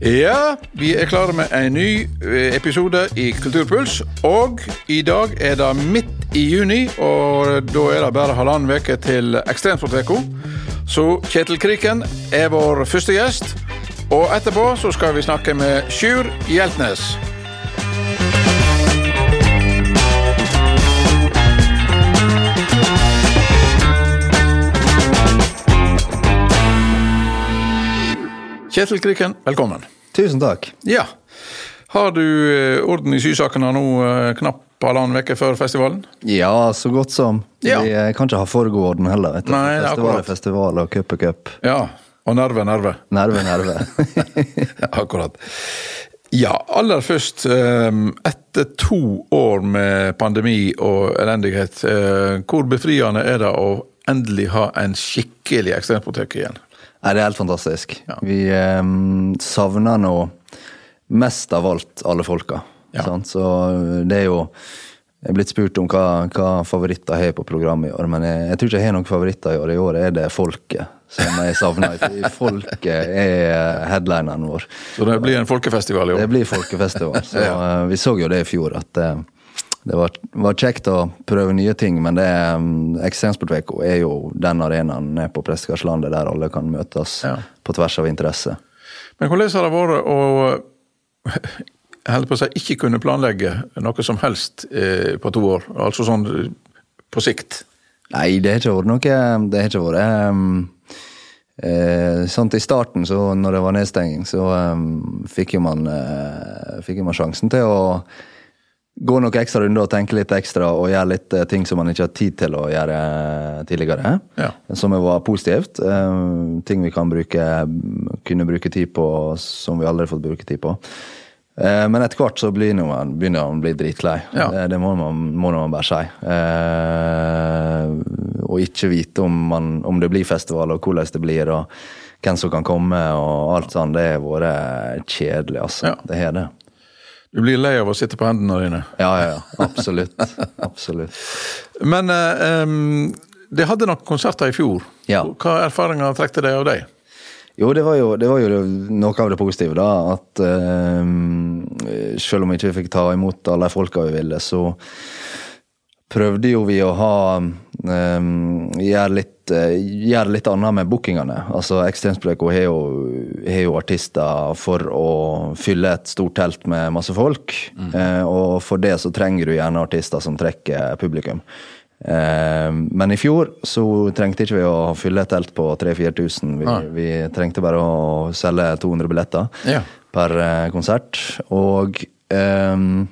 Ja, vi er klare med en ny eh, episode i Kulturpuls. Og i dag er det midt i juni, og da er det bare halvannen uke til Ekstremsportveka. Så Kjetil Kriken er vår første gjest. Og etterpå så skal vi snakke med Sjur Hjeltnes. Kjetil Kriken, velkommen. Tusen takk. Ja. Har du eh, orden i sysakene nå eh, knapp halvannen uke før festivalen? Ja, så godt som. Ja. Vi eh, kan ikke ha foregående heller. vet du. Nei, festival er festival, og cup er cup. Ja. Og nerve, nerve. Nerve, nerve. Akkurat. Ja, aller først. Etter to år med pandemi og elendighet, hvor befriende er det å endelig ha en skikkelig ekstrempotek igjen? Nei, det er helt fantastisk. Ja. Vi eh, savner nå mest av alt alle folka. Ja. Så det er jo Jeg er blitt spurt om hva, hva favoritter jeg har på programmet i år, men jeg, jeg tror ikke jeg har noen favoritter i år. I år er det folket som jeg savner. Folket er headlineren vår. Så det blir en folkefestival i år? Det blir folkefestival. Så ja. Vi så jo det i fjor, at eh, det var, var kjekt å prøve nye ting. Men det um, Ekstremsportveka er jo den arenaen nede på Prestegardslandet der alle kan møtes Ja. på tvers av interesse. Men hvordan har det vært å jeg på å si, ikke kunne planlegge noe som helst eh, på to år? Altså sånn eh, på sikt? Nei, det har ikke vært noe Det har ikke vært um, eh, sånt I starten, så når det var nedstenging, så um, fikk, jo man, eh, fikk jo man sjansen til å gå noen ekstra runder og tenke litt ekstra og gjøre litt eh, ting som man ikke har tid til å gjøre eh, tidligere. Ja. Som var positivt. Eh, ting vi kan bruke, kunne bruke tid på som vi aldri har fått bruke tid på. Men etter hvert så blir man, begynner man å bli dritlei. Ja. Det, det må, man, må man bare si. Eh, og ikke vite om, man, om det blir festival, og hvordan det blir, og hvem som kan komme, og alt sånt. Det har vært kjedelig, altså. Ja. Det har det. Du blir lei av å sitte på hendene dine. Ja, ja, ja. Absolutt. Absolutt. Men eh, um, de hadde nok konserter i fjor. Ja. Hva erfaringer trekte de av deg? Jo, det var jo, det var jo noe av det positive, da. At eh, selv om vi ikke fikk ta imot alle folka vi ville, så prøvde jo vi å ha um, gjøre litt gjør litt annet med bookingene. Altså Ekstremspreko har, har jo artister for å fylle et stort telt med masse folk. Eh, og for det så trenger du gjerne artister som trekker publikum. Uh, men i fjor så trengte ikke vi å fylle et telt på 3000-4000. Vi, ah. vi trengte bare å selge 200 billetter Ja. per eh, konsert. Og ehm,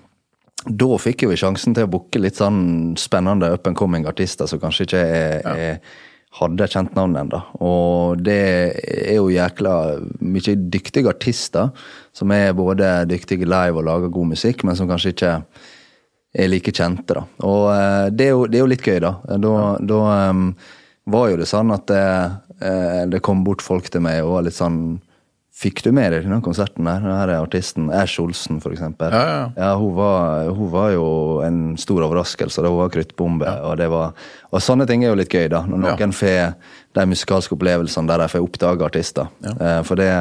da fikk jo vi sjansen til å booke litt sånn spennende up and coming artister som kanskje ikke er, er, hadde kjent navn ennå. Og det er jo jækla mye dyktige artister som er både dyktige live og lager god musikk, men som kanskje ikke er like kjente, da. Og eh, det, er jo, det er jo litt gøy, da. Da, da um, var jo det sånn at det, eh, det kom bort folk til meg og var litt sånn Fikk du med deg denne konserten der? Her er artisten Ash Olsen, for eksempel. Ja, ja. hun, var, hun var jo en stor overraskelse da hun var kruttbombe. Og, det var, og sånne ting er jo litt gøy, da. Når Ja. noen får de musikalske opplevelsene der de får oppdage artister. Eh, For det,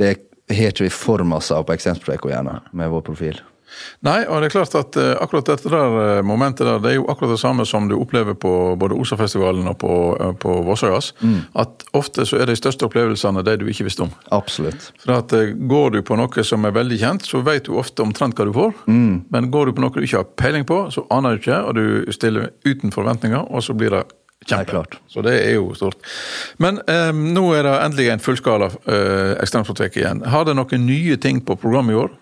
det har ikke vi for masse av på Ekstremspreko, gjerne, med vår profil. Nei, og det er klart at eh, akkurat dette der eh, momentet der, det er jo akkurat det samme som du opplever på både Osafestivalen og på, uh, på Vossøyas. At ofte så er de største opplevelsene de du ikke visste om. Absolutt. For at eh, Går du på noe som er veldig kjent, så vet du ofte omtrent hva du får. Men går du på noe du ikke har peiling på, så aner du ikke, og du stiller uten forventninger, og så blir det Nei, kjempe. klart. Så det er jo stort. Men eh, nå er det endelig en fullskala eh, ekstremsportveke igjen. Har det noen nye ting på programmet i år?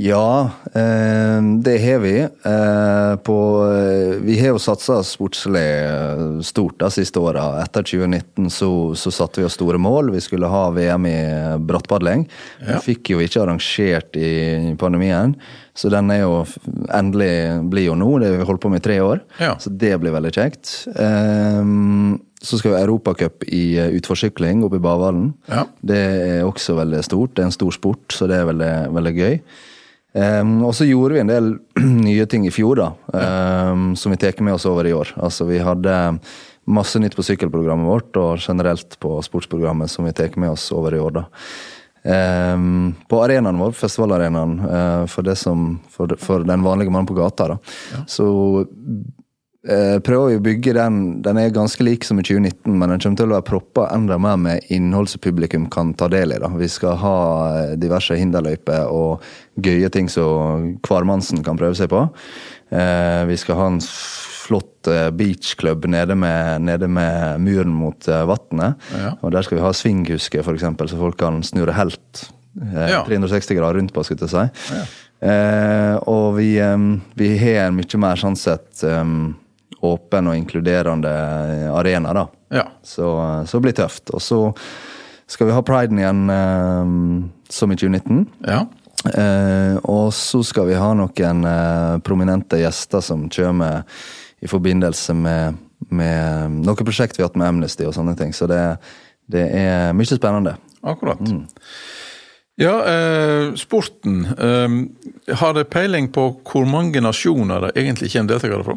Ja, eh, det har vi. Eh, på, eh, vi har jo satsa sportslig stort de siste åra. Etter 2019 så, så satte vi oss store mål. Vi skulle ha VM i brattpadling. Vi fikk jo ikke arrangert i pandemien, så den er jo endelig blir jo nå. Det har vi holdt på med i tre år, Ja. så det blir veldig kjekt. Så skal vi Europacup i utforsykling oppe i Bavallen. Ja. Det er også veldig stort. Det er en stor sport, så det er veldig, veldig gøy. Um, og så gjorde vi en del nye ting i fjor, da, um, som vi tar med oss over i år. Altså, vi hadde masse nytt på sykkelprogrammet vårt, og generelt på sportsprogrammet som vi tar med oss over i år. da. Um, på arenaen vår, festivalarenaen, uh, for, det som, for, for, den vanlige mannen på gata, da, ja. så prøver vi å bygge den Den er ganske lik som i 2019, men den kommer til å være proppa enda mer med innhold som publikum kan ta del i. da. Vi skal ha eh, diverse hinderløyper og gøye ting som hvermannsen kan prøve seg på. Uh, vi skal ha en flott eh, beachklubb nede med, nede med muren mot vannet. Ja. Og der skal vi ha svinghuske, f.eks., så folk kan snurre helt eh, ja. 360 grader rundt på, skulle jeg si. Ja. Eh, og vi, um, vi, har mye mer sånn sett um, åpen og inkluderende arena, da. Ja. Så, så blir det tøft. Og så skal vi ha priden igjen eh, som i 2019. Ja. Eh, og så skal vi ha noen eh, prominente gjester som kommer i forbindelse med, med noen prosjekt vi har hatt med Amnesty og sånne ting. Så det, det er mye spennende. Akkurat. Mm. Ja, eh, sporten. Eh, har det peiling på hvor mange nasjoner det egentlig kommer deltakere fra?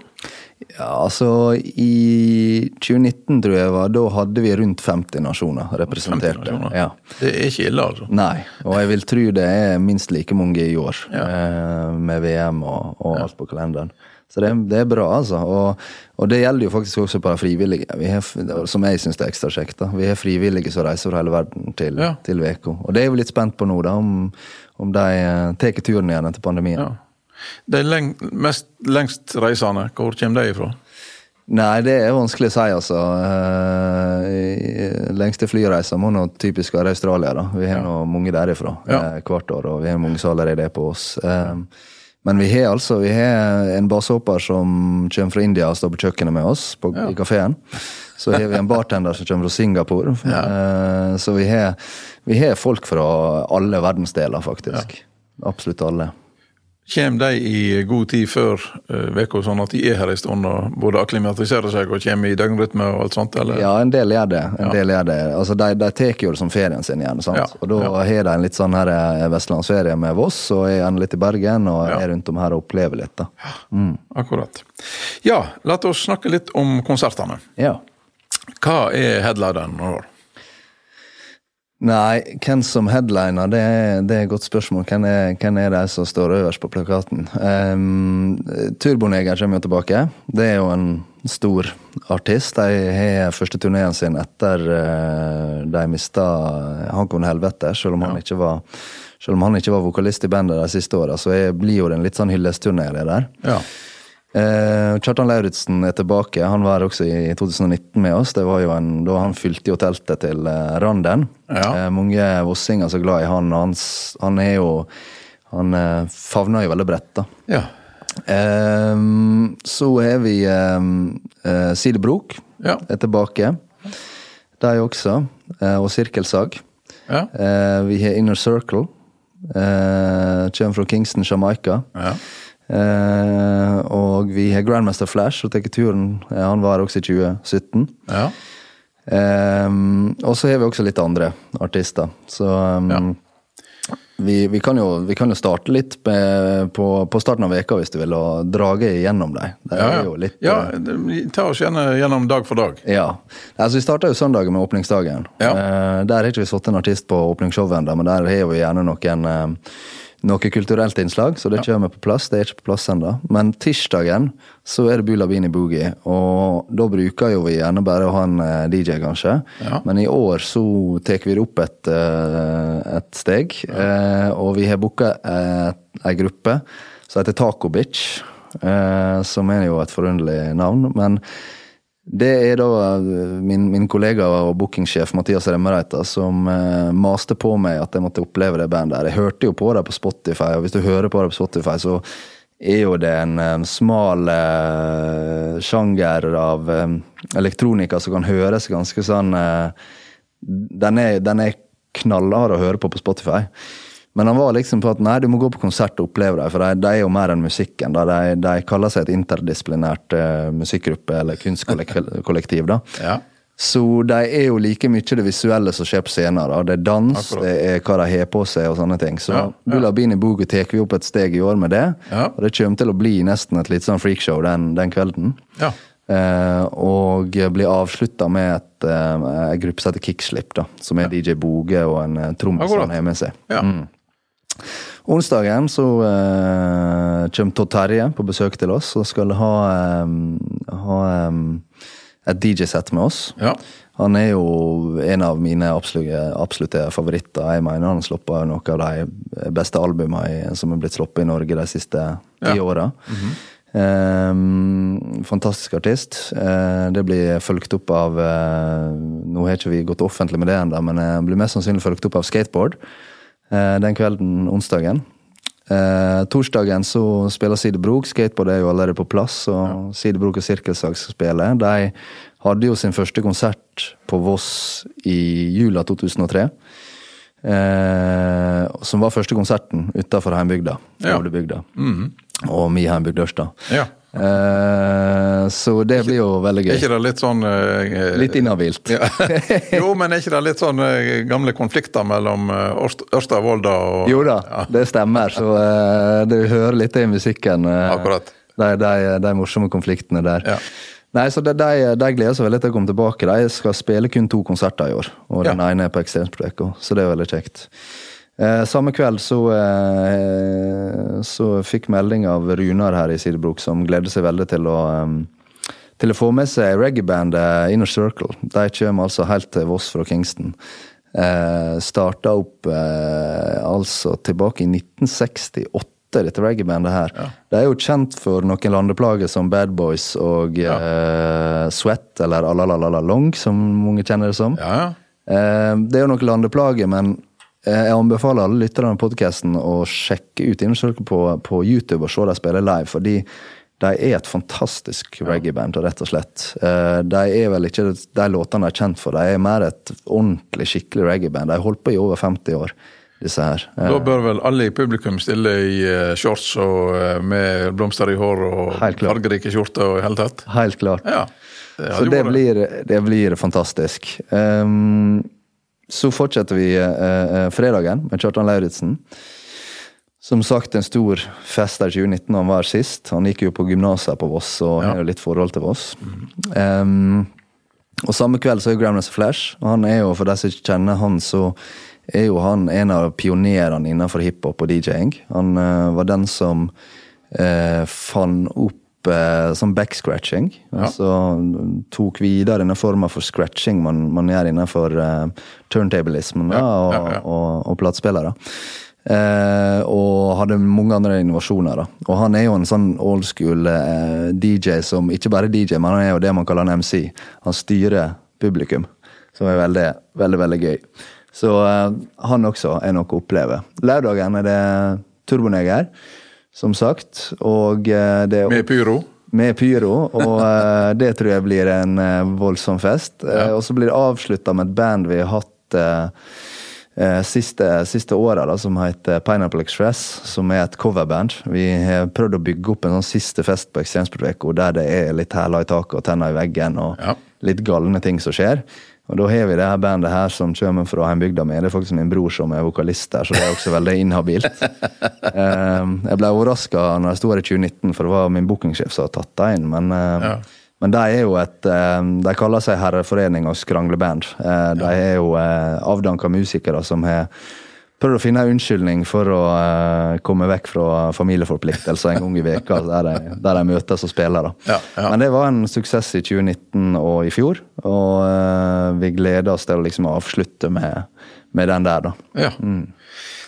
Ja, altså I 2019, tror jeg var, da hadde vi rundt 50 nasjoner representerte. 50 nasjoner. Ja. Det er ikke ille, altså? Nei, og jeg vil tro det er minst like mange i år. Ja. Eh, med VM og, og alt på kalenderen. Så det, det, er bra, altså. Og, og, det gjelder jo faktisk også på de frivillige, har, som jeg syns er ekstra kjekt. da. Vi har frivillige som reiser over hele verden til, ja. til VK. Og det er vi litt spent på nå, da, om, om de uh, tar turen igjen etter pandemien. Ja. De leng, mest lengst reisende, hvor kommer de ifra? Nei, det er vanskelig å si, altså. Uh, lengste flyreiser må nå typisk være Australia, da. Vi har ja. nå mange derifra ja. uh, hvert år, og vi har mange som allerede er på oss. Uh, men vi har altså vi har en basehopper som kommer fra India og står på kjøkkenet med oss på, ja. i kafeen. Så har vi en bartender som kommer fra Singapore. Så vi har, vi har, folk fra alle verdensdeler, faktisk. Absolutt alle. Kommer de i god tid før uka, uh, sånn at de er her en stund og både akklimatiserer seg og kommer i døgnrytme og alt sånt? eller? Ja, en del gjør det. En ja. del gjør det. Altså, De, de tar jo det som ferien sin igjen. Ja. Og da ja. har de en litt sånn her eh, vestlandsferie med Voss, og er gjerne litt i Bergen og er rundt om her og opplever litt. da. Mm. Akkurat. Ja, la oss snakke litt om konsertene. Ja. Hva er headlineren i år? Nei, hvem som headliner, det er, det er et godt spørsmål. Hvem er, hvem er de som står øverst på plakaten? Um, Turboneger kommer jo tilbake. Det er jo en stor artist. De har første turneen sin etter uh, de mista Han kom til helvete, selv om, ja. han ikke var, selv om han ikke var vokalist i bandet de siste åra. Så jeg blir jo det en litt sånn hyllestturné, det der. Ja. Eh, Kjartan Lauritzen er tilbake. Han var også i 2019 med oss. Det var jo en, Da han fylte jo teltet til eh, Randen. Ja. Eh, mange vossinger så glad i han. og han, han er jo Han eh, favner jo veldig bredt, da. Ja. Eh, så er vi eh, Side Brok ja. er tilbake. De også. og Sirkelsag. Ja. vi har Inner Circle. kommer fra Kingston, Jamaica. Ja. Uh, og vi har Grandmaster Flash, og tar turen. Han var også i 2017. Ja. Eh, og så har vi også litt andre artister. Så um, ja. vi, vi, kan jo, vi, kan jo, starte litt med, på, på, starten av veka hvis du vil, og drage igjennom dem. Ja, ja. ja ta oss gjerne gjennom dag for dag. Ja. Altså, vi starta jo søndagen med åpningsdagen. Ja. Eh, der har ikke vi satt en artist på åpningsshowet ennå, men der har vi gjerne noen noe kulturelt innslag, så det kommer på plass. Det er ikke på plass ennå. Men tirsdagen så er det Bulabini Boogie, og da bruker jo vi gjerne bare å ha en uh, DJ, kanskje. Ja. Men i år så tar vi det opp et, uh, et steg, ja. uh, og vi har booka ei gruppe som heter Taco Bitch, som er jo et forunderlig navn. men det er da eh, min, min kollega og bookingsjef Mathias Remmereita som eh, maste på meg at jeg måtte oppleve det bandet. der. Jeg hørte jo på det på Spotify, og hvis du hører på det på Spotify, så er jo det en um, smal uh, sjanger av um, elektronika som kan høres ganske sånn uh, den, er, den er knallhard å høre på på Spotify. Men han var liksom på at nei, du må gå på konsert og oppleve det, for de, de er jo mer enn musikken. De, de, kaller seg et interdisiplinært uh, musikkgruppe eller kunstkollektiv. da. Ja. Så de er jo like mye det visuelle som skjer på scenen. Da. Det er dans, Akkurat. det er hva de har på seg og sånne ting. Så Ja, ja. Bulla Bini Boogie tar vi opp et steg i år med det. Ja. Og det kommer til å bli nesten et litt sånn freakshow den, den kvelden. Ja. Eh, og blir avslutta med et, en gruppe som heter Kickslip, da, som er DJ Boge og en eh, trommis han har med seg. ja. Onsdagen så uh, kommer Todd Terje på besøk til oss og skal ha, um, ha um, et DJ-sett med oss. ja. Han er jo en av mine absolutte, absolutte favoritter. Jeg mener han sluppet noen av de beste albumene som er blitt sluppet i Norge de siste ti Ja. åra. Eh, fantastisk artist. Uh, det blir fulgt opp av uh, Nå har ikke vi gått offentlig med det ennå, men det blir mest sannsynlig fulgt opp av Skateboard eh, den kvelden, onsdagen. Eh, torsdagen så spiller Sidebrok. Skateboard er jo allerede på plass, og ja. Sidebrok og Sirkelsag skal spille. De hadde jo sin første konsert på Voss i jula 2003. Eh, som var første konserten utafor heimbygda. Ja. Ovdebygda. Og mi heimbygd Ørsta. ja. Eh, så det blir jo veldig Er gøy. ikke det litt sånn uh, Litt inhabilt. ja. Jo, men er ikke det litt sånn uh, gamle konflikter mellom Ørsta og Volda og Jo da, det stemmer. Så du hører litt i musikken. Akkurat. De, de, de morsomme konfliktene der. Ja. Nei, så de, de gleder seg veldig til å komme tilbake. De skal spille kun to konserter i år. Og den ene er på Ekstremsprojektet, så det er veldig kjekt. Eh, samme kveld så, eh, så fikk melding av Runar her i Sidebrok, som gleder seg veldig til å eh, til å få med seg reggaebandet Inner Circle. De kommer altså helt til Voss fra Kingston. Eh, Starta opp eh, altså tilbake i 1968, dette reggaebandet her. De er jo kjent for noen landeplager som Bad Boys og eh, Sweat, eller Alalalala Long, som mange kjenner det som. Ja, ja. Eh, det er jo noen landeplager, men jeg anbefaler alle lytterne av podkasten å sjekke ut Inner på, på YouTube og se dem spille live, fordi de er et fantastisk reggae-band, rett og slett. Eh, De er vel ikke de låtene de er kjent for, de er mer et ordentlig, skikkelig reggae-band. De har holdt på i over 50 år, disse her. Eh, Da bør vel alle i publikum stille i eh, shorts og eh, med blomster i hår og fargerike skjorter og i hele tatt? Helt klart. Ja. Det Så det blir, det blir fantastisk. Ehm, så fortsetter vi eh, eh, fredagen med Kjartan Lauritzen. Som sagt en stor fest der 2019 han var sist. Han gikk jo på gymnaset på Voss og Ja. har jo litt forhold til Voss. Um, og samme kveld så er jo Grandmaster Flash. Og han er jo, for de som ikke kjenner han, så er jo han en av pionerene innenfor hiphop og DJ-ing. Han uh, var den som uh, fant opp eh, sånn backscratching. Ja. Altså tok videre denne forma for scratching man, man gjør innenfor eh, turntablismen da, Ja, og, ja, og, og platespillere. Eh, og hadde mange andre innovasjoner. da. Og han er jo en sånn old school eh, DJ som ikke bare DJ, men han er jo det man kaller en MC. Han styrer publikum, som er veldig, veldig, veldig gøy. Så han også er noe å oppleve. Lørdagen er det Turboneger, som sagt. Og eh, det Med pyro? med pyro, og eh, det tror jeg blir en eh, voldsom fest. Ja. og så blir det avslutta med et band vi har hatt siste, siste året, som heter Pineapple Express, som er et coverband. Vi har prøvd å bygge opp en sånn siste fest på Ekstremsportveka der det er litt hæler i taket og tenner i veggen og Ja. litt galne ting som skjer. Og da har vi det her bandet her som kommer fra hjembygda mi. Det er faktisk min bror som er vokalist der, så det er også veldig inhabilt. Eh, jeg ble overraska når jeg sto her i 2019, for det var min bookingsjef som hadde tatt deg inn. Men, eh, Ja. men de er jo et eh, De kaller seg Herreforening og skrangleband. De er jo eh, avdanka musikere som har prøvd å finne en unnskyldning for å uh, komme vekk fra familieforpliktelser en gang i veka der de, der de møtes og spiller. Ja, ja. Men det var en suksess i 2019 og i fjor, og uh, vi gleder oss til å liksom avslutte med, med den der, da. Ja.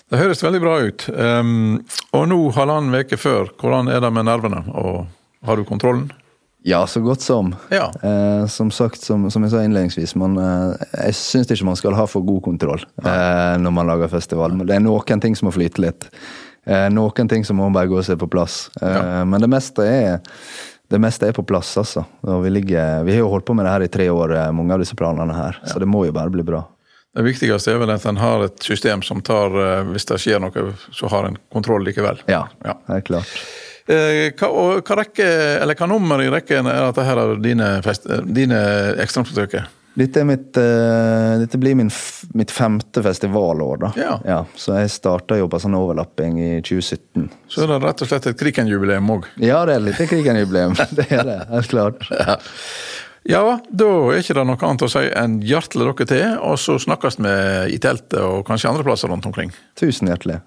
Det høres veldig bra ut. Um, og nå, halvannen uke før, hvordan er det med nervene? Og har du kontrollen? Ja, så godt som. Ja. Eh, som sagt, som, som jeg sa innledningsvis, man, eh, jeg syns ikke man skal ha for god kontroll eh, når man lager festival. Men det er noen ting som må flyte litt. Eh, noen ting som må bare gå seg på plass. Eh, Ja. Men det meste er det meste er på plass, altså. Og vi, ligger, vi har jo holdt på med det her i tre år, eh, mange av disse planene her. Så det må jo bare bli bra. Det viktigste er vel at en har et system som tar, hvis det skjer noe, så har en kontroll likevel. Ja, Ja. helt klart. Eh, hva, hva rekke, eller hva nummer i rekken er dette her av dine, fest, dine ekstremforsøk? Dette, mitt, uh, dette blir min, mitt femte festivalår, da. Ja. så jeg starta jo på sånn overlapping i 2017. Så er det rett og slett et Kriken-jubileum òg. Ja, det er litt Kriken-jubileum. Det er det, helt klart. Ja, da er ikke det noe annet å si enn hjertelig dere til, og så snakkes vi i teltet og kanskje andre plasser rundt omkring. Tusen hjertelig.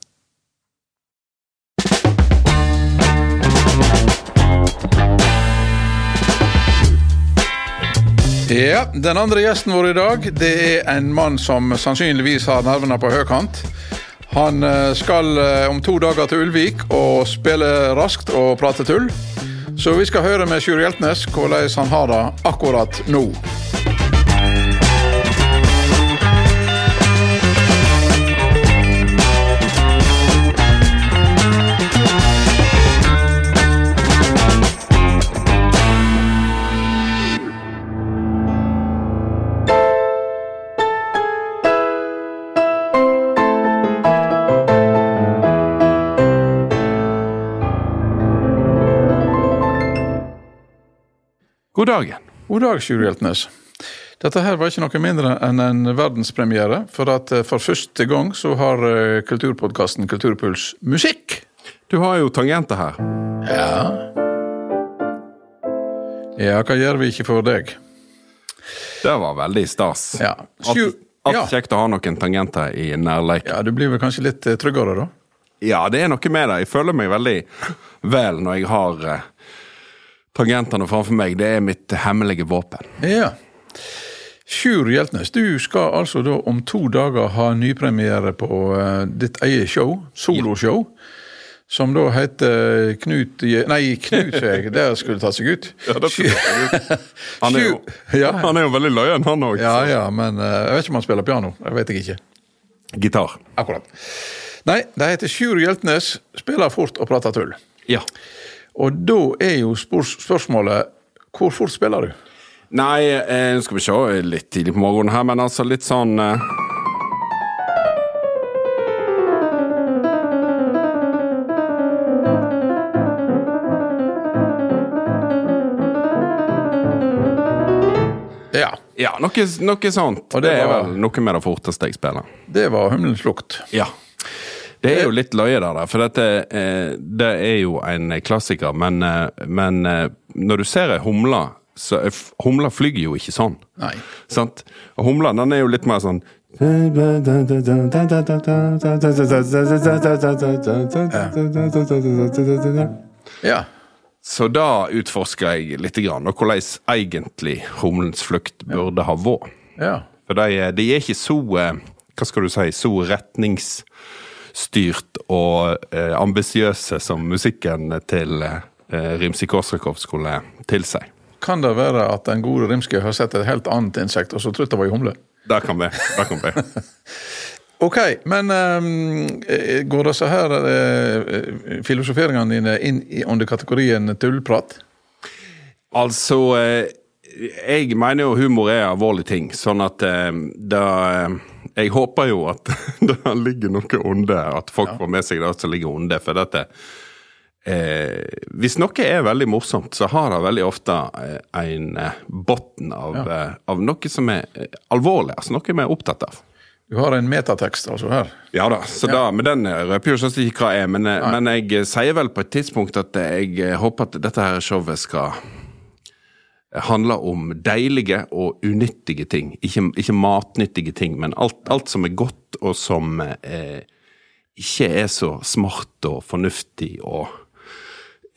Ja, Den andre gjesten vår i dag det er en mann som sannsynligvis har nervene på høykant. Han eh, skal eh, om to dager til Ulvik og spille raskt og prate tull. Så vi skal høre med Sjur Hjeltnes hvordan han har det akkurat nå. God dagen. God dag, Sjur Hjeltnes. Dette her var ikke noe mindre enn en verdenspremiere, for at eh, for første gang så har eh, kulturpodkasten Kulturpuls musikk. Du har jo tangenter her. Ja. Ja, hva gjør vi ikke for deg? Det var veldig stas. Ja. Sjur, ja. kjekt å ha noen tangenter i nærleik. ja, du blir vel kanskje litt eh, tryggere, da? Ja, det er noe med det. Jeg føler meg veldig vel når jeg har tangentene framfor meg. Det er mitt hemmelige våpen. Ja. Sjur Hjeltnes, du skal altså da om to dager ha nypremiere på uh, ditt eget show, soloshow. Som da heter Knut Nei, Knut, jeg. Det skulle tatt seg ut. Ja, det skulle Han er jo, Ja. han er jo veldig løyen, han òg. Ja, ja, men uh, jeg vet ikke om han spiller piano. Det vet jeg ikke. Gitar. Akkurat. Nei, det heter Sjur Hjeltnes, spiller fort og prater tull. Ja. Og da er jo spørsmålet hvor fort spiller du? Nei, eh, nå skal vi se. Litt tidlig på morgenen her, men altså litt sånn eh, Ja. Ja, noe, noe sånt. Og det det, er var- vel noe med det forteste jeg spiller. Det var himmelens lukt. Ja. Det er jo litt løye der, for dette eh, det er jo en klassiker. Men, eh, men eh, når du ser ei humle, så Humla flyger jo ikke sånn. Nei. Sant? Humla den er jo litt mer sånn Ja. Så da utforsker jeg litt, grann, og hvordan egentlig humlens flukt burde ha vært. Ja. For de, de er ikke så Hva skal du si Så retningsstyrt og eh, ambisiøse som musikken til eh, Rimsky-Korsakov skulle tilsi. Kan det være at den gode Rimsky har sett et helt annet insekt, og så trodd det var ei humle? Det kan vi. Det kan vi. Ok, men eh, går disse her eh, filosoferingene dine inn i, under kategorien tullprat? Altså eh, Jeg mener jo humor er alvorlig ting, sånn at eh, da eh, Jeg håper jo at det ligger noe onde, at folk får med seg det som ligger onde. For dette eh, Hvis noe er veldig morsomt, så har det veldig ofte eh, en eh, bunn av, eh, av noe som er alvorlig, altså noe vi er opptatt av. Du har en metatekst altså her. Ja da, så da, men den røper jo ikke hva er. Men, men jeg sier vel på et tidspunkt at jeg håper at dette her showet skal handle om deilige og unyttige ting. Ikke, ikke matnyttige ting, men alt, alt som er godt, og som eh, ikke er så smart og fornuftig og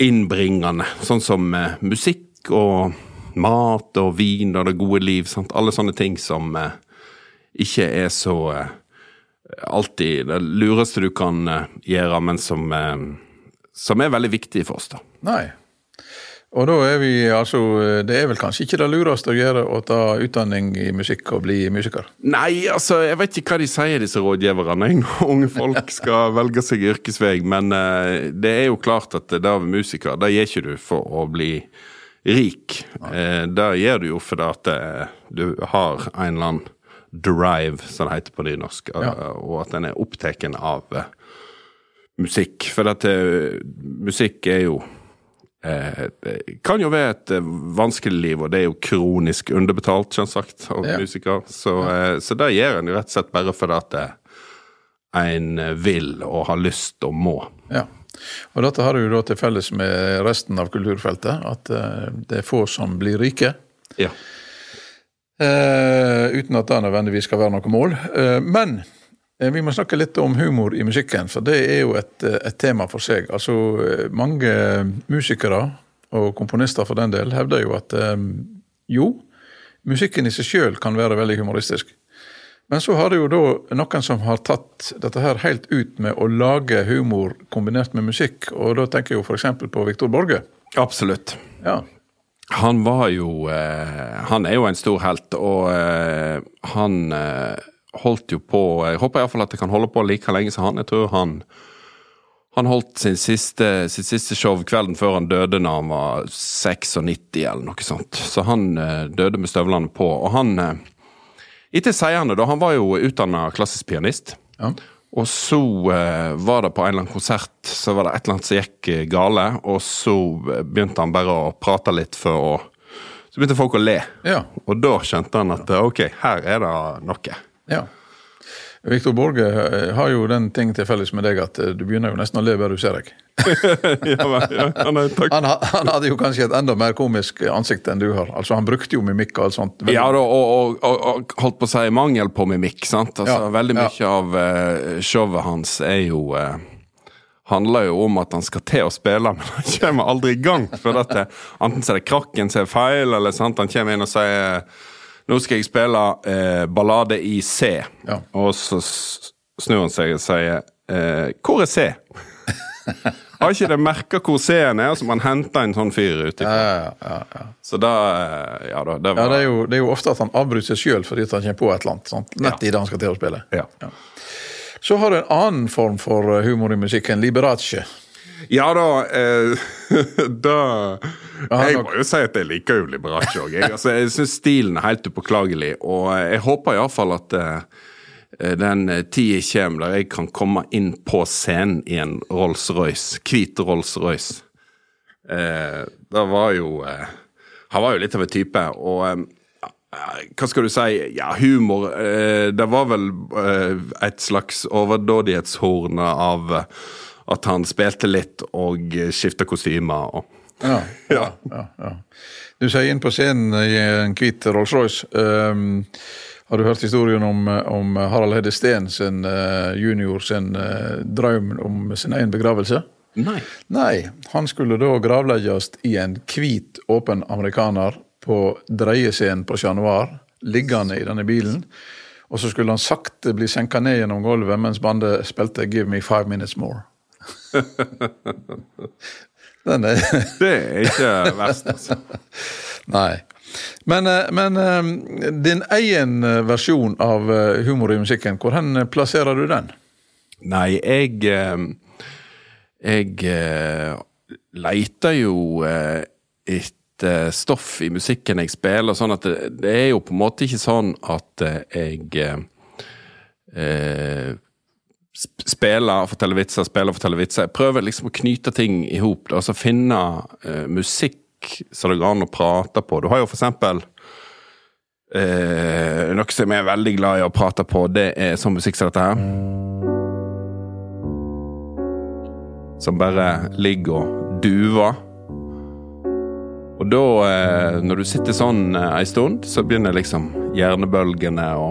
innbringende. Sånn som eh, musikk og mat og vin og det gode liv. Sant? Alle sånne ting som eh, ikke er så eh, alltid det lureste du kan eh, gjøre, men som, eh, som er veldig viktig for oss, da. Nei. Og da er vi altså Det er vel kanskje ikke det lureste å gjøre å ta utdanning i musikk og bli musiker? Nei, altså, jeg vet ikke hva de sier, disse rådgiverne, når unge folk skal velge seg yrkesvei, men uh, det er jo klart at det å være musiker, det gjør ikke du for å bli rik. Uh, det gjør du jo fordi at uh, du har en eller annen drive, som det heter på nynorsk, Ja. og at en er opptatt av musikk. For at musikk er jo kan jo være et eh, vanskelig liv, og det er jo kronisk underbetalt, selvsagt, av Ja. musikere. Så, eh, så det gjør en jo rett og slett bare fordi at eh, en vil og har lyst og må. Ja. Og dette har jo da til felles med resten av kulturfeltet, at eh, det er få som blir rike. Ja. Eh, uten at det nødvendigvis skal være noe mål. Eh, men eh, vi må snakke litt om humor i musikken, for det er jo et, eh, et tema for seg. Altså, eh, Mange musikere, og komponister for den del, hevder jo at eh, jo, musikken i seg sjøl kan være veldig humoristisk. Men så har det jo da noen som har tatt dette her helt ut med å lage humor kombinert med musikk, og da tenker jeg jo f.eks. på Viktor Borge. Absolutt. Ja. Han var jo eh, Han er jo en stor helt, og eh, han eh, holdt jo på Jeg håper iallfall at det kan holde på like lenge som han. Jeg tror han han holdt sin siste, sitt siste show kvelden før han døde når han var 96 eller noe sånt. Så han eh, døde med støvlene på. Og han eh, Etter seierne, da, han var jo utdanna klassisk pianist. Ja. Og så eh, var det på en eller annen konsert så var det et eller annet som gikk eh, gale, og så eh, begynte han bare å prate litt for å Så begynte folk å le. ja. Og da skjønte han at ok, her er det noe. Ja. Viktor Borge eh, har jo den ting til felles med deg at eh, du begynner jo nesten å le bare du ser deg. ja, ja, nei. Han, han hadde jo kanskje et enda mer komisk ansikt enn du har. Altså Han brukte jo mimikk og alt sånt. Veldig- Ja, og, og, og, og holdt på å si mangel på mimikk. sant? Altså, Ja, Veldig mye av uh, showet hans er jo uh, handler jo om at han skal til å spille, men han kommer aldri i gang. For at det, Enten så er det krakken som er feil, eller sant? han kommer inn og sier nå skal jeg spille eh, ballade i C. Ja. Og så snur han seg og sier eh, Hvor er C? Har ikke det merka hvor C-en er, så man henter en sånn fyr ut. Ja, ja, ja, ja. Så da eh, Ja da. Det ja var det, er jo, det er jo ofte at han avbryter seg sjøl fordi han kommer på et eller annet. Sant? Nett i det han skal til å spille. Ja. Så har du en annen form for eh, humor i musikken, liberace. Ja da eh, Da Jeg må jo si at jeg liker jo Liberace òg. Jeg, altså, jeg syns stilen er helt upåklagelig, og jeg håper iallfall at eh, den tida kommer der jeg kan komme inn på scenen i en Rolls-Royce, hvit Rolls-Royce. Eh, det var jo eh, Han var jo litt av en type, og eh, hva skal du si? Ja, humor eh, Det var vel eh, et slags overdådighetshorn av eh, at han spilte litt og skifta kostymer og Ja, ja, ja, ja. Du sier inn på scenen i en hvit Rolls-Royce. Um, har du hørt historien om, om Harald Hedde Steen sin uh, junior sin uh, drøm om sin egen begravelse? Nei. Nei, han skulle da gravlegges i en hvit, åpen amerikaner på dreiescenen på Chat Noir, liggende i denne bilen. Og så skulle han sakte bli senka ned gjennom gulvet mens bandet spilte 'Give Me Five Minutes More'. Den er Det er ikke verst, altså. Nei. Men, eh, men eh, din egen eh, versjon av humor i musikken, hvor hen plasserer du den? Nei, jeg Jeg leiter jo etter stoff i musikken jeg spiller, sånn at det, det er jo på en måte ikke sånn at jeg eh, eh, og fortelle vitser, spiller, forteller vitser. Jeg prøver liksom å knyte ting i hop. Altså finne uh, musikk så det går an å prate på. Du har jo for eksempel uh, Noe som jeg er veldig glad i å prate på, det er sånn musikk som dette her. Som bare ligger og duver. Og da, eh, når du sitter sånn ei stund, så begynner liksom hjernebølgene å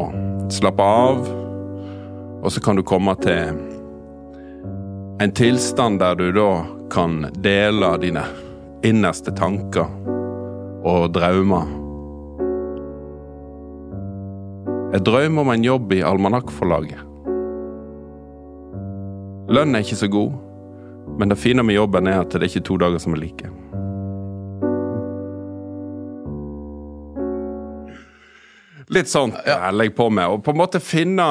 slappe av. Og så kan du komme til en tilstand der du da kan dele dine innerste tanker og drømmer. Jeg drømmer om en jobb i almanakkforlaget. Lønnen er ikke så god, men det fine med jobben er at det er ikke to dager som er like. Litt sånt jeg legger på med. Og på en måte finne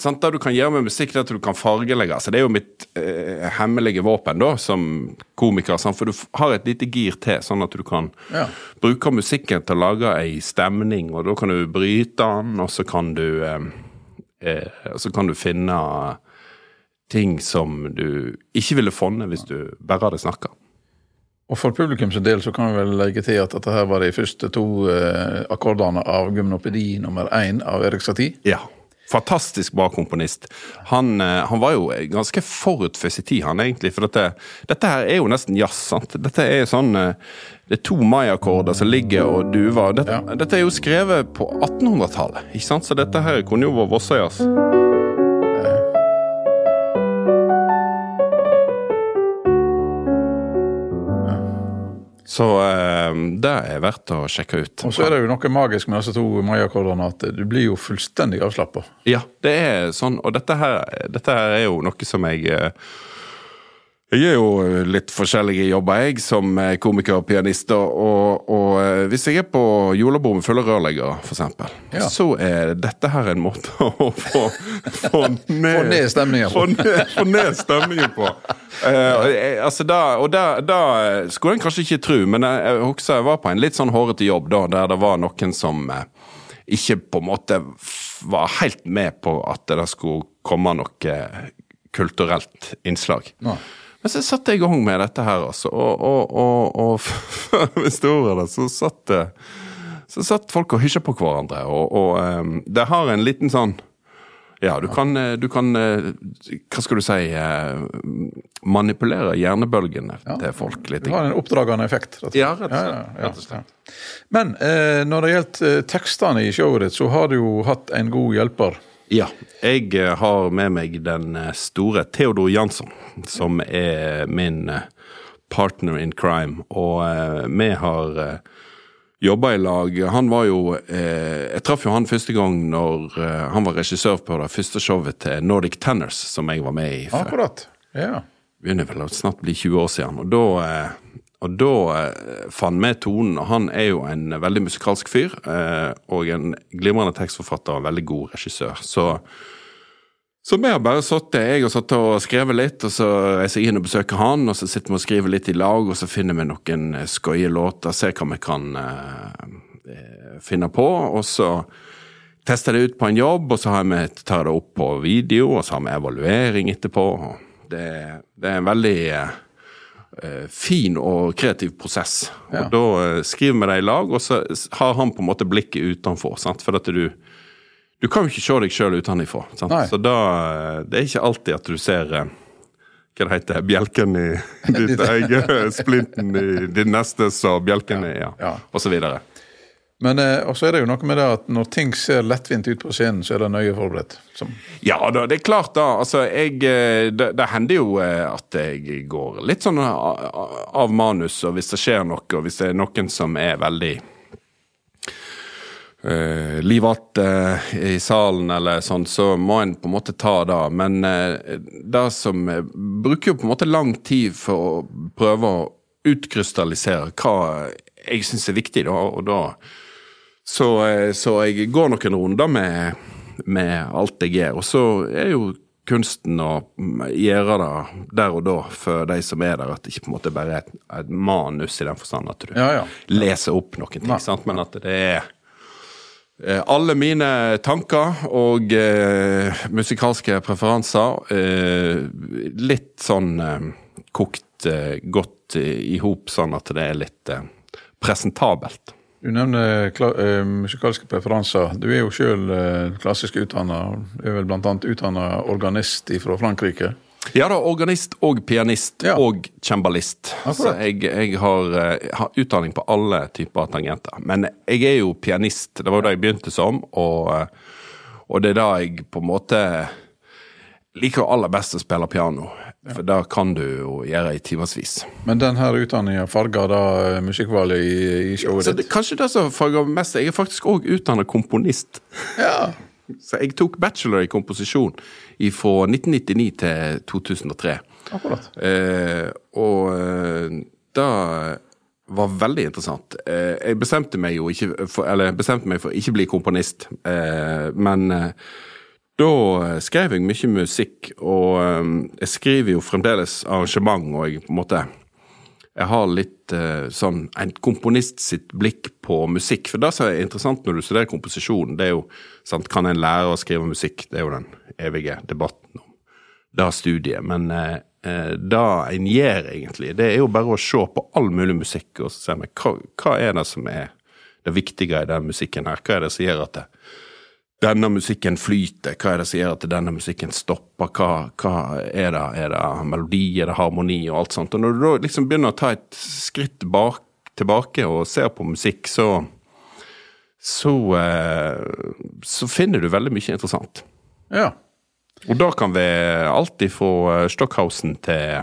sant, Det du kan gjøre med musikk, det at du kan fargelegge. Altså, det er jo mitt eh, hemmelige våpen da, som komiker. Sant? For du har et lite gir til, sånn at du kan Ja. bruke musikken til å lage ei stemning. Og da kan du bryte den, og så kan du eh, eh, så kan du finne ting som du ikke ville funnet hvis du bare hadde snakka. Og for publikum sin del så kan vi vel legge til at dette her var de første to eh, akkordene av Gymnopedi nummer én av Erik Satie. Ja. Fantastisk bra komponist. Han, eh, han var jo ganske forut for sin tid, han egentlig. For dette, dette her er jo nesten jazz. sant? Dette er sånn eh, Det er to mai-akkorder som ligger og duver. Dette, Ja. dette er jo skrevet på 1800-tallet, ikke sant? Så dette her kunne jo vært Vossajazz. Så eh, det er verdt å sjekke ut. Og så er det jo noe magisk med disse to mai-akkordene, at du blir jo fullstendig avslappa. Ja, det er sånn, og dette her, dette her er jo noe som jeg eh, Jeg er jo litt forskjellige jobber, jeg, som komiker og pianist. Og, og, eh, hvis jeg er på julebord med fulle rørleggere, eksempel, Ja. så er dette her en måte å få, få ned Få ned stemningen på. Få ned, få ned stemningen på. Uh, altså da, og da, da skulle en kanskje ikke tro, men jeg, jeg husker jeg var på en litt sånn hårete jobb da, der det var noen som ikke på en måte var helt med på at det skulle komme noe kulturelt innslag. Nei. Men så satte jeg i gang med dette her, altså, og, og, og, og før vi ordet det, så satt, det, så satt folk og hysja på hverandre, og, eh, det har en liten sånn ja, du kan, eh, du kan eh, Hva skal du si eh, Manipulere hjernebølgene til folk litt. Du har en oppdragende effekt. rett. Ja, rett og slett. Rett og slett. Men eh, når det gjelder tekstene i showet ditt, så har du jo hatt en god hjelper. Ja. Jeg eh, har med meg den eh, store Theodor Jansson, som er min eh, partner in crime. Og vi har jobba i lag. Han var jo eh, Jeg traff jo han første gang når eh, han var regissør på det første showet til Nordic Tenors, som jeg var med i. Før. Akkurat. Ja. begynner vel å snart bli 20 år siden. Og da, eh, og da eh, fant vi tonen. og Han er jo en veldig musikalsk fyr, eh, og en glimrende tekstforfatter og en veldig god regissør. Så, så vi har bare sittet, jeg har sittet og skrevet litt, og så reiser jeg inn og besøker han, og så sitter vi og skriver litt i lag, og så finner vi noen eh, skøye låter, ser hva vi kan eh, finne på, og så tester det ut på en jobb, og så vi, tar det opp på video, og så har vi evaluering etterpå. Det, det er en veldig eh, fin og kreativ prosess. Ja. Og Da eh, skriver vi det i lag, og så har han på en måte blikket utenfor. Sant? For at du, du kan jo ikke se deg sjøl utenfra. sant? Så da, eh, det er ikke alltid at du ser eh, hva det heter, bjelken i ditt eget, splinten i din nestes og bjelken i, ja, Ja. videre. Men eh, også er det jo noe med det at når ting ser lettvint ut på scenen, så er det nøye forberedt. Som, Ja da, det er klart da. Altså, jeg eh, Det, det hender jo eh, at jeg går litt sånn av manus, og hvis det skjer noe, og hvis det er noen som er veldig uh, livete i salen eller sånn, så må en på en måte ta det. Men uh, det som bruker jo på en måte lang tid for å prøve å utkrystallisere hva jeg syns er viktig, da, og da så, eh, så jeg går noen runder med, med alt jeg gjør. Og så er jo kunsten å gjøre det der og da for de som er der, at det ikke på en måte bare er et, et manus i den forstand at du Ja, ja. leser opp noen ting, ja. men at det er eh, alle mine tanker og eh, musikalske preferanser eh, litt sånn eh, kokt eh, godt i, hop, sånn at det er litt presentabelt. Du nevner kla eh, musikalske preferanser. Du er jo sjøl uh, klassisk utdanna, er vel annet utdanna organist fra Frankrike. Ja da, organist og pianist Ja. og cembalist. Så jeg, jeg har, uh, har utdanning på alle typer tangenter. Men jeg er jo pianist, det var jo det jeg begynte som, og, eh, og det er da jeg på en måte liker aller best å spille piano. For det kan du jo gjøre i timevis. Men denne utdanninga farger da eh, musikkvalget i, i showet ditt? kanskje det som farger mest, jeg er faktisk òg utdannet komponist. Ja. Så jeg tok bachelor i komposisjon fra 1999 til 2003. Akkurat. Eh, og eh, det var veldig interessant. Eh, jeg bestemte meg jo ikke for, eller bestemte meg for å ikke bli komponist, eh, men eh, da skrev jeg mye musikk, og eh, jeg skriver jo fremdeles arrangement, og jeg på en måte jeg har litt eh, sånn en komponist sitt blikk på musikk. For det som er interessant når du studerer komposisjon, det er jo sant, Kan en lære å skrive musikk? Det er jo den evige debatten om det studiet. Men eh, eh, det en gjør, egentlig, det er jo bare å se på all mulig musikk og se hva, hva er det som er det viktige i den musikken her? Hva er det som gjør at det, denne musikken flyter? Hva er det som gjør at denne musikken stopper? Hva, hva er det? Er det melodi? Er det harmoni? Og alt sånt. Og når du da liksom begynner å ta et skritt bak, tilbake og ser på musikk, så så, eh, så finner du veldig mye interessant. Ja. Og da kan vi alltid få eh, Stockhausen til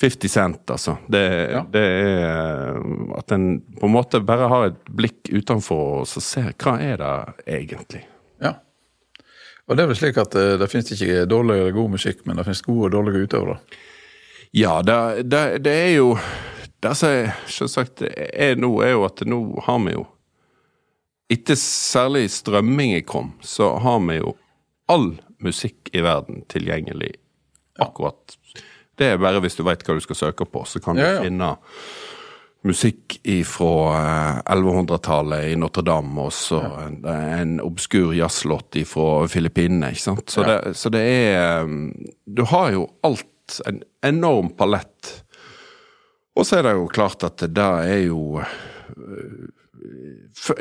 50 Cent, altså. Det, Ja. det er eh, at en på en måte bare har et blikk utenfor og så ser hva er det egentlig. Og det er vel slik at eh, det finnes ikke dårlig eller god musikk, men det finnes gode og dårlige utøvere. Ja, det, det, det er jo Det som selvsagt er nå, er jo at nå har vi jo Etter særlig strømmingen kom, så har vi jo all musikk i verden tilgjengelig akkurat. Det er bare hvis du veit hva du skal søke på, så kan du Ja, ja. finne musikk fra 1100-tallet i Notre-Dame, og så en, en obskur jazzlåt fra Filippinene, ikke sant. Så, Ja. det, så det er um, Du har jo alt. En enorm palett. Og så er det jo klart at det er jo øh,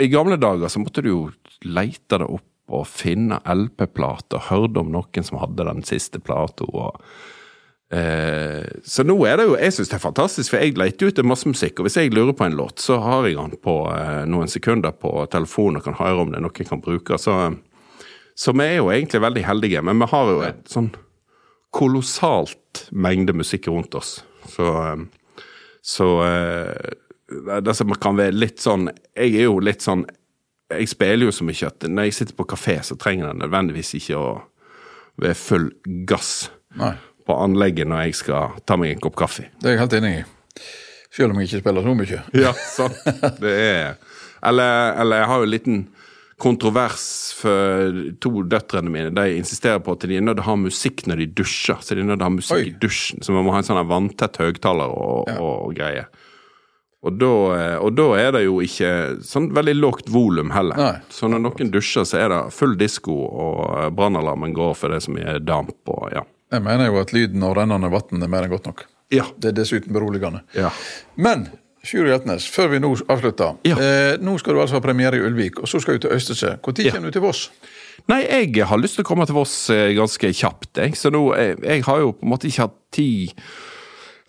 I gamle dager så måtte du jo leite det opp og finne LP-plater. Hørte om noen som hadde den siste plata. Eh, så nå er det jo Jeg syns det er fantastisk, for jeg leter etter masse musikk. Og hvis jeg lurer på en låt, så har jeg den på eh, noen sekunder på telefonen og kan høre om det er noe jeg kan bruke. Så, så vi er jo egentlig veldig heldige, men vi har jo et sånn kolossalt mengde musikk rundt oss. Så, eh, så det som kan være litt sånn Jeg er jo litt sånn Jeg spiller jo så mye at når jeg sitter på kafé, så trenger jeg nødvendigvis ikke å være full gass Nei, på anlegget når jeg skal ta meg en kopp kaffe. det er jeg helt enig i. Selv om jeg ikke spiller så mye. Ja, sant. Det er Eller, eller jeg har jo en liten kontrovers for to døtrene mine. De insisterer på at de er nødt til å ha musikk når de dusjer. Så de er nødt til å ha musikk Oi. i dusjen. Så man må ha en sånn vanntett høyttaler og, Ja. og, greier. Og da, og da er det jo ikke sånn veldig lågt volum heller. Nei. Så når noen dusjer, så er det full disko, og brannalarmen går for det som er damp og ja. Jeg mener jo at lyden av rennende vann er mer enn godt nok. Ja. Det er dessuten beroligende. ja. Men Sjuri Hjeltnes, før vi nå avslutter. Ja. Eh, nå skal du altså ha premiere i Ulvik, og så skal du til Øystese. Når Ja. kommer du til Voss? Nei, jeg har lyst til å komme til Voss eh, ganske kjapt, jeg. Så nå, jeg, jeg har jo på en måte ikke hatt tid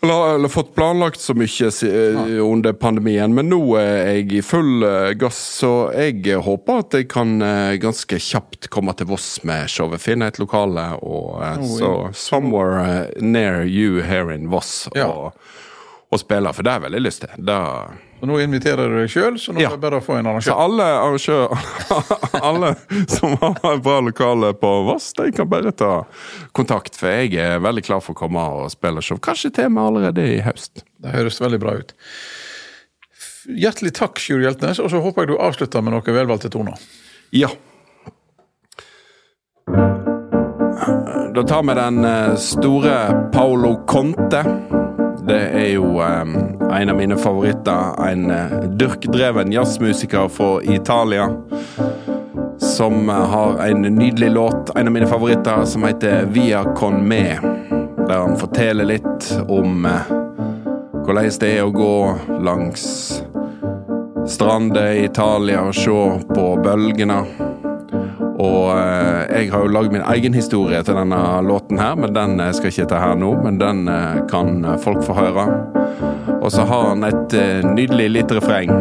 eller, eller fått planlagt så mye eh, under pandemien, men nå er jeg i full eh, gass, så jeg eh, håper at jeg kan ganske kjapt komme til Voss med showet. Finne et lokale og oh, så så somewhere near you here in Voss Ja. og, og spille, for det har jeg veldig lyst til. Da Og nå inviterer du deg sjøl, så nå Ja. er det bare å få en så alle arrangører Alle som har et bra lokale på Voss, de kan bare ta kontakt. For jeg er veldig klar for å komme og spille show. Kanskje tema allerede i høst. Det høres veldig bra ut. Hjertelig takk, Sjur Hjeltnes, og så håper jeg du avslutter med noen velvalgte toner. Ja. Da tar vi den eh, store Paolo Conte. Det er jo um, en av mine favoritter. En uh, dyrkdreven jazzmusiker fra Italia. Som eh, har en nydelig låt, en av mine favoritter, som heter Via con me. Der han forteller litt om uh, hvordan det er å gå langs strander i Italia og se på bølgene. Og eh, jeg har jo lagd min egen historie til denne låten her, men den eh, skal ikke ta her nå. Men den eh, kan folk få høre. Og så har han et nydelig lite refreng.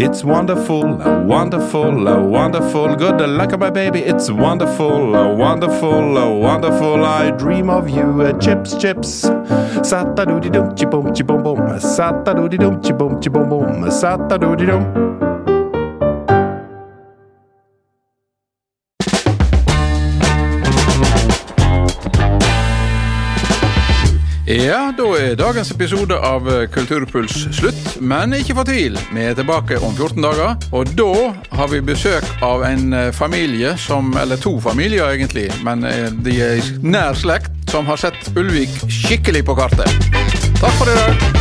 It's wonderful, wonderful, wonderful. Good luck, my baby. It's wonderful, wonderful, wonderful. I dream of you. Chips, Chips, chips. Sata doody dum chi bum chi bum Ja, da er dagens episode av Kulturpuls slutt. Men ikke fortvil, vi er tilbake om 14 dager. Og da har vi besøk av en eh, familie som Eller to familier, egentlig. Men eh, de er i nær slekt, som har sett Ulvik skikkelig på kartet. Takk for i dag.